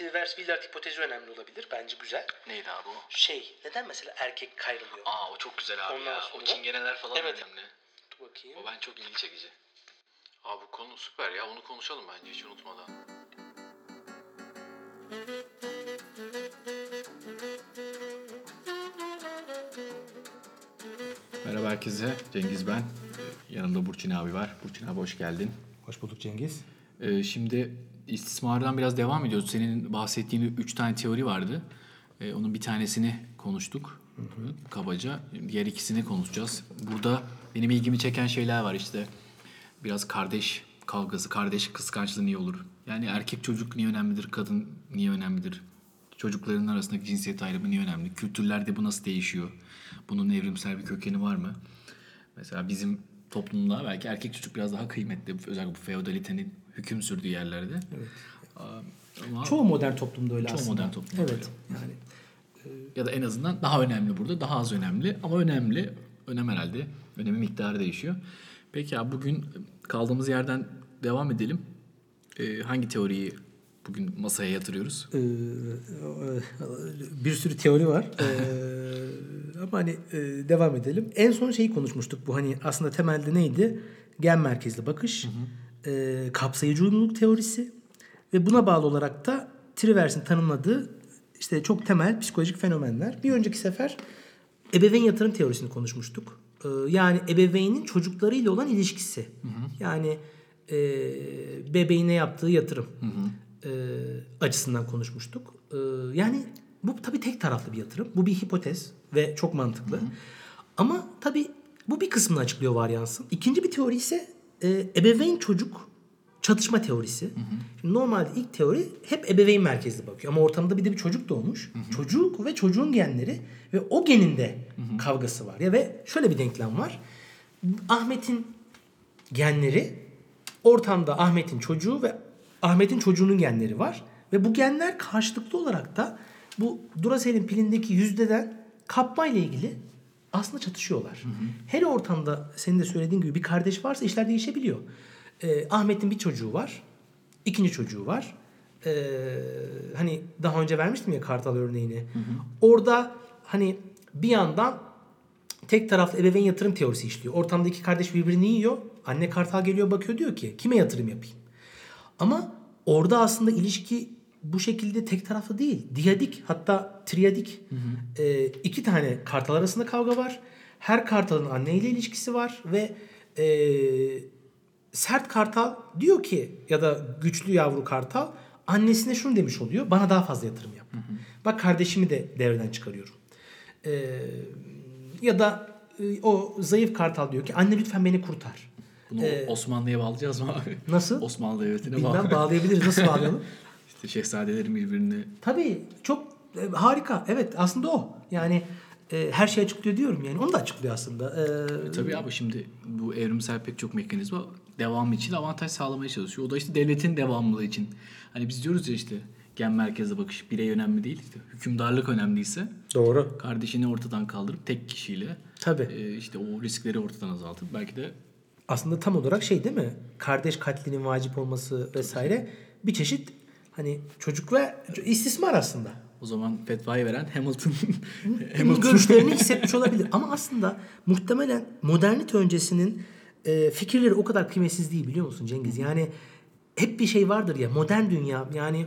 Travers-Villard hipotezi önemli olabilir. Bence güzel. Neydi abi o? Şey neden mesela erkek kayrılıyor? Aa o çok güzel abi Ondan ya. sonra- O çingeneler falan Evet. önemli. Dur bakayım. O ben çok ilgi çekici. Abi bu konu süper ya. Onu konuşalım bence hiç unutmadan. Merhaba herkese. Cengiz ben. Ee, Yanımda Burçin abi var. Burçin abi hoş geldin. Hoş bulduk Cengiz. Ee, şimdi istismardan biraz devam ediyoruz. Senin bahsettiğin 3 tane teori vardı. Ee, onun bir tanesini konuştuk. Kabaca. Diğer ikisini konuşacağız. Burada benim ilgimi çeken şeyler var işte. Biraz kardeş kavgası, kardeş kıskançlığı niye olur? Yani erkek çocuk niye önemlidir, kadın niye önemlidir? Çocukların arasındaki cinsiyet ayrımı niye önemli? Kültürlerde bu nasıl değişiyor? Bunun evrimsel bir kökeni var mı? Mesela bizim toplumda belki erkek çocuk biraz daha kıymetli. Özellikle bu feodalitenin hüküm sürdüğü yerlerde. Aa, Ama Çoğu modern toplumda öyle Çoğu aslında. modern toplumda Evet. Yani ya da en azından daha önemli burada. Daha az önemli ama önemli. Önem herhalde. Önemi miktarı değişiyor. Peki ya bugün kaldığımız yerden devam edelim. Ee, hangi teoriyi bugün masaya yatırıyoruz? e, bir sürü teori var. E, ama hani e, devam edelim. En son şeyi konuşmuştuk. Bu hani aslında temelde neydi? Gen merkezli bakış, e, kapsayıcı uyumluluk teorisi ve buna bağlı olarak da Trivers'in tanımladığı işte çok temel psikolojik fenomenler. Bir önceki sefer ebeveyn yatırım teorisini konuşmuştuk. E, yani ebeveynin çocuklarıyla olan ilişkisi. Yani e, bebeğine yaptığı yatırım e, açısından konuşmuştuk. E, yani bu tabii tek taraflı bir yatırım. Bu bir hipotez ve çok mantıklı. Ama tabii bu bir kısmını açıklıyor varyansın. İkinci bir teori ise e, ebeveyn çocuk çatışma teorisi. Şimdi normalde ilk teori hep ebeveyn merkezli bakıyor. Ama ortamda bir de bir çocuk doğmuş. Çocuk ve çocuğun genleri ve o genin de kavgası var. Ya ve şöyle bir denklem var. Ahmet'in genleri ortamda Ahmet'in çocuğu ve Ahmet'in çocuğunun genleri var. Ve bu genler karşılıklı olarak da bu Duracell'in pilindeki yüzdeden kapma ile ilgili aslında çatışıyorlar. Her ortamda senin de söylediğin gibi bir kardeş varsa işler değişebiliyor. Ee, Ahmet'in bir çocuğu var. ikinci çocuğu var. Ee, hani daha önce vermiştim ya Kartal örneğini. Orada hani bir yandan tek taraflı ebeveyn yatırım teorisi işliyor. Ortamda iki kardeş birbirini yiyor. Anne kartal geliyor bakıyor diyor ki kime yatırım yapayım? Ama orada aslında ilişki bu şekilde tek taraflı değil. Diyadik hatta triyadik Ee, iki tane kartal arasında kavga var. Her kartalın anneyle ilişkisi var ve ee, sert kartal diyor ki ya da güçlü yavru kartal annesine şunu demiş oluyor. Bana daha fazla yatırım yap. Bak kardeşimi de devreden çıkarıyorum. Ee, ya da e, o zayıf kartal diyor ki anne lütfen beni kurtar. Bunu Osmanlı'ya bağlayacağız mı abi? Nasıl? Osmanlı devletine Bilmem bağlı. bağlayabiliriz. Nasıl bağlayalım? İşte şehzadelerin birbirini Tabii çok e, harika. Evet aslında o. Yani e, her şeyi açıklıyor diyorum yani. Onu da açıklıyor aslında. Ee, Tabii abi şimdi bu evrimsel pek çok mekanizma devam için avantaj sağlamaya çalışıyor. O da işte devletin devamlılığı için. Hani biz diyoruz ya işte gen merkezli bakış birey önemli değil. İşte hükümdarlık önemliyse Doğru. kardeşini ortadan kaldırıp tek kişiyle Tabii. e, işte o riskleri ortadan azaltıp belki de Aslında tam olarak şey değil mi? Kardeş katlinin vacip olması vesaire bir çeşit hani çocuk ve istismar aslında. o zaman fetvayı veren Hamilton Hamilton görüşlerini hissetmiş olabilir. Ama aslında muhtemelen modernite öncesinin e, fikirleri o kadar kıymetsiz değil biliyor musun Cengiz? Yani hep bir şey vardır ya modern dünya yani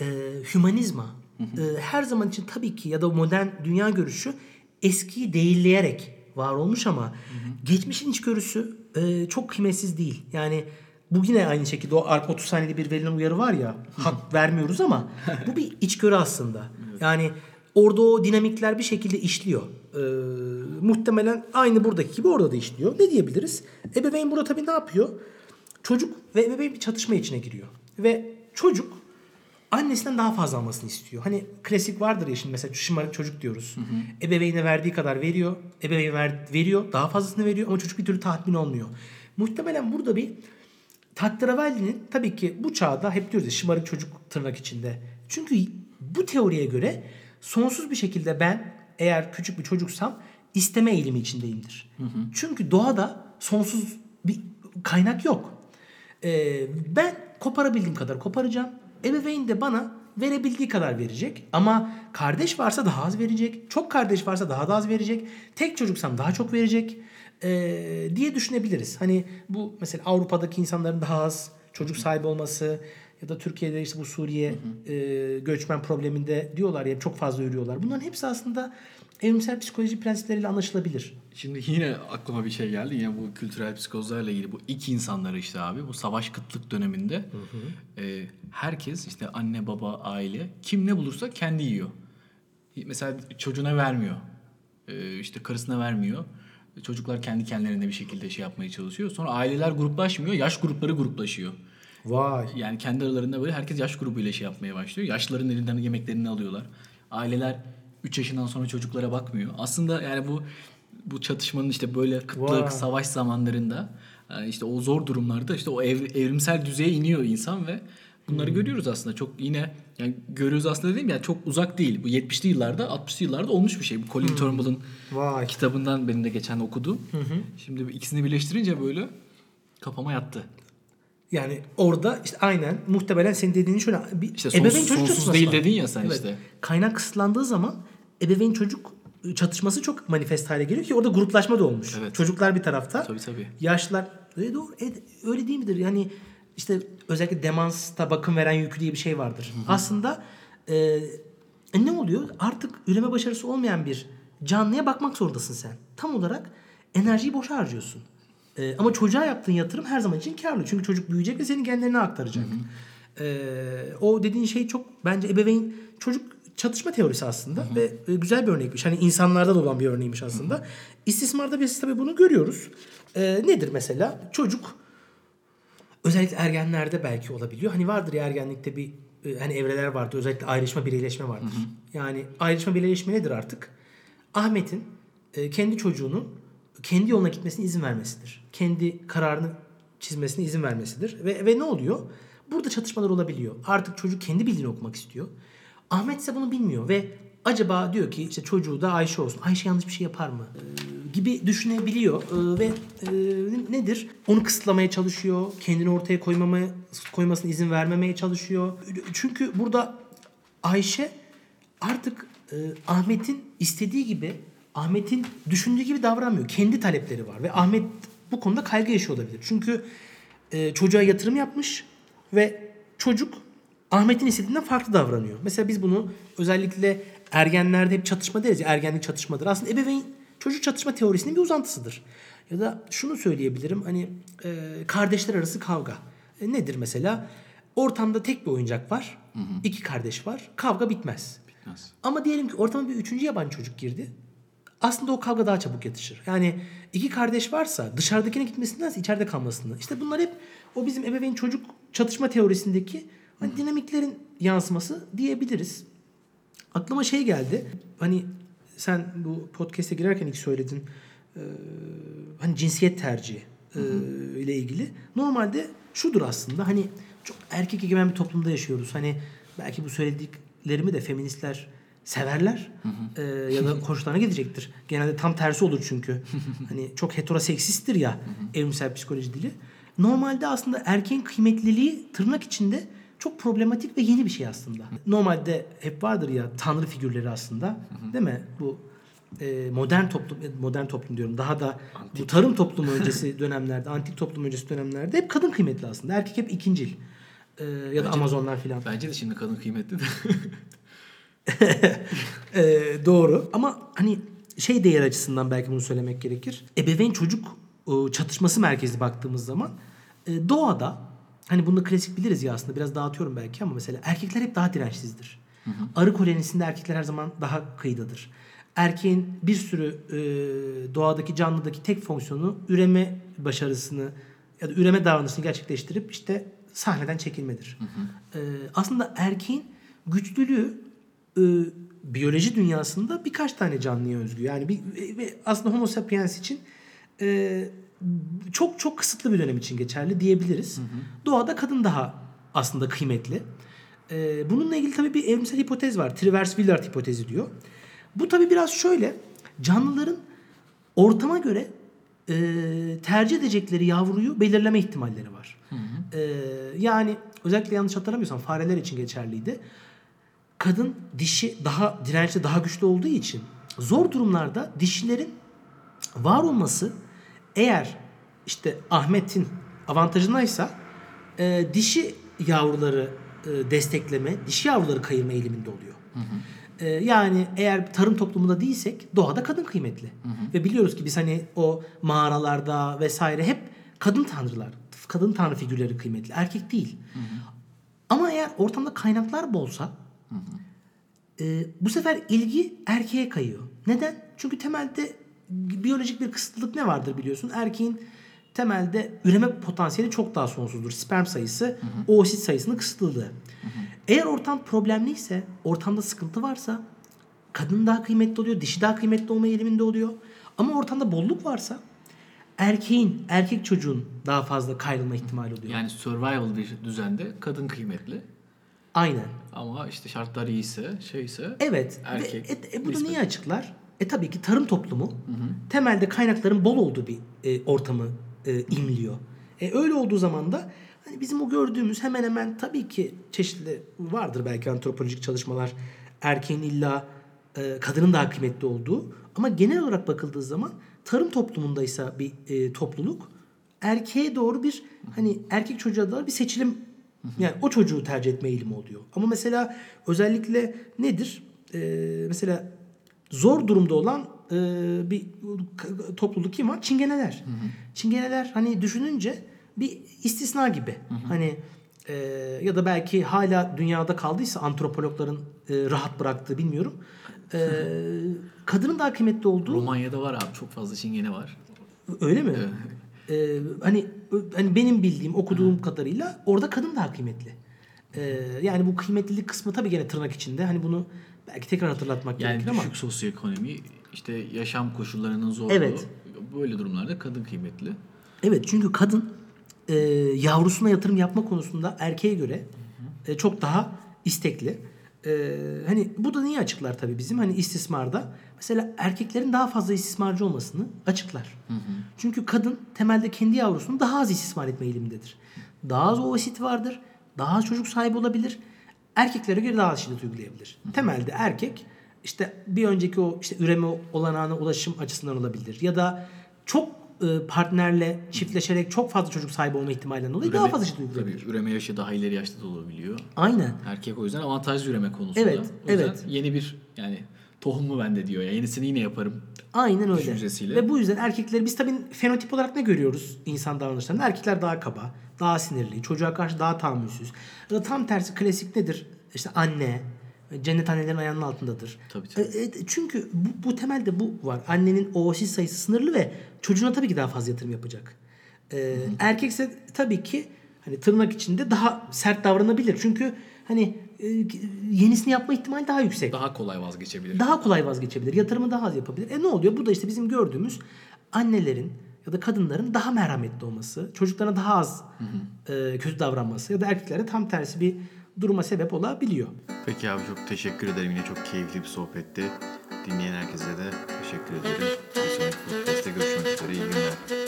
e, hümanizma e, her zaman için tabii ki ya da modern dünya görüşü eskiyi değilleyerek var olmuş ama geçmişin içgörüsü e, çok kıymetsiz değil. Yani bu yine aynı şekilde o arpa 30 saniyede bir verilen uyarı var ya hak vermiyoruz ama bu bir içgörü aslında. Yani orada o dinamikler bir şekilde işliyor. Ee, muhtemelen aynı buradaki gibi orada da işliyor. Ne diyebiliriz? Ebeveyn burada tabii ne yapıyor? Çocuk ve ebeveyn bir çatışma içine giriyor. Ve çocuk annesinden daha fazla almasını istiyor. Hani klasik vardır ya şimdi mesela şımarık çocuk diyoruz. Ebeveyne verdiği kadar veriyor. Ebeveyn ver, veriyor. Daha fazlasını veriyor ama çocuk bir türlü tatmin olmuyor. Muhtemelen burada bir Tahterevalli'nin tabii ki bu çağda hep diyoruz ya şımarık çocuk tırnak içinde. Çünkü bu teoriye göre sonsuz bir şekilde ben eğer küçük bir çocuksam isteme eğilimi içindeyimdir. Çünkü doğada sonsuz bir kaynak yok. Ee, ben koparabildiğim kadar koparacağım. Ebeveyn de bana verebildiği kadar verecek. Ama kardeş varsa daha az verecek. Çok kardeş varsa daha da az verecek. Tek çocuksam daha çok verecek. Ee, diye düşünebiliriz. Hani bu mesela Avrupa'daki insanların daha az çocuk sahibi olması ya da Türkiye'de işte bu Suriye e, göçmen probleminde diyorlar ya çok fazla yürüyorlar. Bunların hepsi aslında evrimsel psikoloji prensipleriyle anlaşılabilir. Şimdi yine aklıma bir şey geldi. Yine bu kültürel psikozlarla ilgili bu iki insanları işte abi bu savaş kıtlık döneminde e, herkes işte anne baba aile kim ne bulursa kendi yiyor. Mesela çocuğuna vermiyor. E, işte karısına vermiyor. Çocuklar kendi kendilerine bir şekilde şey yapmaya çalışıyor. Sonra aileler gruplaşmıyor. Yaş grupları gruplaşıyor. Vay. Yani kendi aralarında böyle herkes yaş grubuyla şey yapmaya başlıyor. Yaşlıların elinden yemeklerini alıyorlar. Aileler 3 yaşından sonra çocuklara bakmıyor. Aslında yani bu bu çatışmanın işte böyle kıtlık, Vay. savaş zamanlarında yani işte o zor durumlarda işte o ev- evrimsel düzeye iniyor insan ve bunları görüyoruz aslında. Çok yine yani görüyoruz aslında değil mi? Yani çok uzak değil. Bu 70'li yıllarda, 60'lı yıllarda olmuş bir şey. Bu Colin Turnbull'ın Vay. kitabından benim de geçen okudum. Şimdi bu ikisini birleştirince böyle kafama yattı. Yani orada işte aynen muhtemelen senin dediğin şöyle bir İşte sonsuz- sonsuz çatışması değil var. dedin ya sen işte. Kaynak kısıtlandığı zaman ebeveyn çocuk çatışması çok manifest hale geliyor ki orada gruplaşma da olmuş. Evet. Çocuklar bir tarafta. Tabii, tabii. Yaşlılar e, doğru e, öyle değil midir? Yani işte özellikle demansta bakım veren yükü diye bir şey vardır. Aslında e, e, ne oluyor? Artık üreme başarısı olmayan bir canlıya bakmak zorundasın sen. Tam olarak enerjiyi boşa harcıyorsun. E, ama çocuğa yaptığın yatırım her zaman için karlı. Çünkü çocuk büyüyecek ve senin genlerine aktaracak. E, o dediğin şey çok bence ebeveyn çocuk çatışma teorisi aslında ve e, güzel bir örnekmiş. Hani insanlarda da olan bir örneğiymiş aslında. İstismarda biz tabii bunu görüyoruz. E, nedir mesela? Çocuk özellikle ergenlerde belki olabiliyor. Hani vardır ya ergenlikte bir e, hani evreler vardır. Özellikle ayrışma bireyleşme vardır. Yani ayrışma bireyleşme nedir artık? Ahmet'in e, kendi çocuğunun kendi yoluna gitmesine izin vermesidir. Kendi kararını çizmesine izin vermesidir. Ve, ve ne oluyor? Burada çatışmalar olabiliyor. Artık çocuk kendi bildiğini okumak istiyor. Ahmet ise bunu bilmiyor ve acaba diyor ki işte çocuğu da Ayşe olsun. Ayşe yanlış bir şey yapar mı? Gibi düşünebiliyor Ee, ve e, nedir? Onu kısıtlamaya çalışıyor. Kendini ortaya koymamaya koymasına izin vermemeye çalışıyor. Çünkü burada Ayşe artık e, Ahmet'in istediği gibi Ahmet'in düşündüğü gibi davranmıyor. Kendi talepleri var ve Ahmet bu konuda kaygı yaşıyor olabilir. Çünkü e, çocuğa yatırım yapmış ve çocuk Ahmet'in istediğinden farklı davranıyor. Mesela biz bunu özellikle ergenlerde hep çatışma deriz ya ergenlik çatışmadır. Aslında ebeveyn çocuk çatışma teorisinin bir uzantısıdır. Ya da şunu söyleyebilirim hani e, kardeşler arası kavga. E, nedir mesela? Ortamda tek bir oyuncak var. iki kardeş var. Kavga bitmez. Bitmez. Ama diyelim ki ortama bir üçüncü yabancı çocuk girdi. Aslında o kavga daha çabuk yatışır. Yani iki kardeş varsa dışarıdakine gitmesindense içeride kalmasını. İşte bunlar hep o bizim ebeveyn çocuk çatışma teorisindeki hani dinamiklerin yansıması diyebiliriz. Aklıma şey geldi. Hani sen bu podcast'e girerken ilk söyledin. Ee, hani cinsiyet tercihi e, ile ilgili. Normalde şudur aslında hani çok erkek egemen bir toplumda yaşıyoruz. Hani belki bu söylediklerimi de feministler severler Ee, ya da hoşlarına gidecektir. Genelde tam tersi olur çünkü. hani çok heteroseksisttir ya evrimsel psikoloji dili. Normalde aslında erkeğin kıymetliliği tırnak içinde çok problematik ve yeni bir şey aslında. Normalde hep vardır ya tanrı figürleri aslında. Değil mi? Bu e, modern toplum modern toplum diyorum. Daha da bu tarım toplumu öncesi dönemlerde, antik toplum öncesi dönemlerde hep kadın kıymetli aslında. Erkek hep ikincil. Ee, ya da Amazonlar filan. Bence de şimdi kadın kıymetli de. Ee, doğru ama hani şey değer açısından belki bunu söylemek gerekir. Ebeveyn çocuk e, çatışması merkezli baktığımız zaman e, doğada hani bunu klasik biliriz ya aslında biraz dağıtıyorum belki ama mesela erkekler hep daha dirençsizdir. Arı kolonisinde erkekler her zaman daha kıyıdadır. Erkeğin bir sürü e, doğadaki canlıdaki tek fonksiyonu üreme başarısını ya da üreme davranışını gerçekleştirip işte sahneden çekilmedir. E, aslında erkeğin güçlülüğü e, biyoloji dünyasında birkaç tane canlıya özgü. Yani bir, aslında Homo sapiens için e, çok çok kısıtlı bir dönem için geçerli diyebiliriz. Doğada kadın daha aslında kıymetli. E, bununla ilgili tabii bir evrimsel hipotez var. Travers-Willard hipotezi diyor. Bu tabii biraz şöyle. Canlıların ortama göre e, tercih edecekleri yavruyu belirleme ihtimalleri var. E, yani özellikle yanlış hatırlamıyorsam fareler için geçerliydi. kadın dişi daha dirençli, daha güçlü olduğu için zor durumlarda dişilerin var olması eğer işte Ahmet'in avantajındaysa e, dişi yavruları e, destekleme, dişi yavruları kayırma eğiliminde oluyor. E, yani eğer tarım toplumunda değilsek doğada kadın kıymetli. Ve biliyoruz ki biz hani o mağaralarda vesaire hep kadın tanrılar, kadın tanrı figürleri kıymetli. Erkek değil. Ama eğer ortamda kaynaklar bolsa e, bu sefer ilgi erkeğe kayıyor. Neden? Çünkü temelde biyolojik bir kısıtlılık ne vardır biliyorsun? Erkeğin temelde üreme potansiyeli çok daha sonsuzdur. Sperm sayısı, oosit sayısının kısıtlılığı. Eğer ortam problemliyse, ortamda sıkıntı varsa kadın daha kıymetli oluyor, dişi daha kıymetli olma eğiliminde oluyor. Ama ortamda bolluk varsa erkeğin, erkek çocuğun daha fazla kayrılma ihtimali oluyor. Yani survival bir düzende kadın kıymetli. Aynen. Ama işte şartlar iyiyse, şeyse Evet. erkek. Ve, e, e, bu da niye açıklar? E tabii ki tarım toplumu temelde kaynakların bol olduğu bir e, ortamı e, imliyor. E, öyle olduğu zaman da hani bizim o gördüğümüz hemen hemen tabii ki çeşitli vardır belki antropolojik çalışmalar erkeğin illa e, kadının daha kıymetli olduğu ama genel olarak bakıldığı zaman tarım toplumundaysa bir e, topluluk erkeğe doğru bir hani erkek çocuğa doğru bir seçilim yani o çocuğu tercih etme eğilimi oluyor. Ama mesela özellikle nedir? Ee, mesela zor durumda olan e, bir topluluk kim var? Çingeneler. Çingeneler hani düşününce bir istisna gibi. Hani e, ya da belki hala dünyada kaldıysa antropologların e, rahat bıraktığı bilmiyorum. E, kadının daha kıymetli olduğu Romanya'da var abi çok fazla çingene var. Öyle mi? Ee, hani hani benim bildiğim, okuduğum kadarıyla orada kadın daha kıymetli. Ee, yani bu kıymetlilik kısmı tabii gene tırnak içinde. Hani bunu belki tekrar hatırlatmak Yani gerekir ama düşük sosyoekonomi, işte yaşam koşullarının zorluğu. Evet. Böyle durumlarda kadın kıymetli. evet çünkü kadın e, yavrusuna yatırım yapma konusunda erkeğe göre e, çok daha istekli. E, hani bu da niye açıklar tabii bizim hani istismarda mesela erkeklerin daha fazla istismarcı olmasını açıklar. Çünkü kadın temelde kendi yavrusunu daha az istismar etme eğilimindedir. Daha az oosit vardır. Daha az çocuk sahibi olabilir. Erkeklere göre daha şiddet uygulayabilir. Temelde erkek işte bir önceki o işte üreme olanağına ulaşım açısından olabilir. Ya da çok e, partnerle çiftleşerek çok fazla çocuk sahibi olma ihtimalinden dolayı daha fazla şiddet uygulayabilir. Tabii üreme yaşı daha ileri yaşta da olabiliyor. Aynen. Erkek o yüzden avantajlı üreme konusunda. Evet, O yüzden evet. yeni bir yani tohum mu bende diyor ya. Yenisini yine yaparım. Aynen öyle. Düşüncesiyle. Ve bu yüzden erkekleri biz tabii fenotip olarak ne görüyoruz insan davranışlarında? Erkekler daha kaba, daha sinirli, çocuğa karşı daha tahammülsüz. Tam tersi klasik nedir? İşte anne, cennet annelerin ayağının altındadır. Tabii, tabii. E, e, çünkü bu, bu temelde bu var. Annenin oosit sayısı sınırlı ve çocuğuna tabii ki daha fazla yatırım yapacak. E, erkekse tabii ki hani tırnak içinde daha sert davranabilir. Çünkü hani yenisini yapma ihtimali daha yüksek Daha kolay vazgeçebilir. daha kolay vazgeçebilir. Yatırımı daha az yapabilir. E ne oluyor? Bu da işte bizim gördüğümüz annelerin ya da kadınların daha merhametli olması, çocuklarına daha az e, kötü davranması ya da erkeklere tam tersi bir duruma sebep olabiliyor. Peki abi çok teşekkür ederim. Yine çok keyifli bir sohbetti. Dinleyen herkese de teşekkür ederim. Bir sonraki podcast'te görüşmek üzere. İyi günler.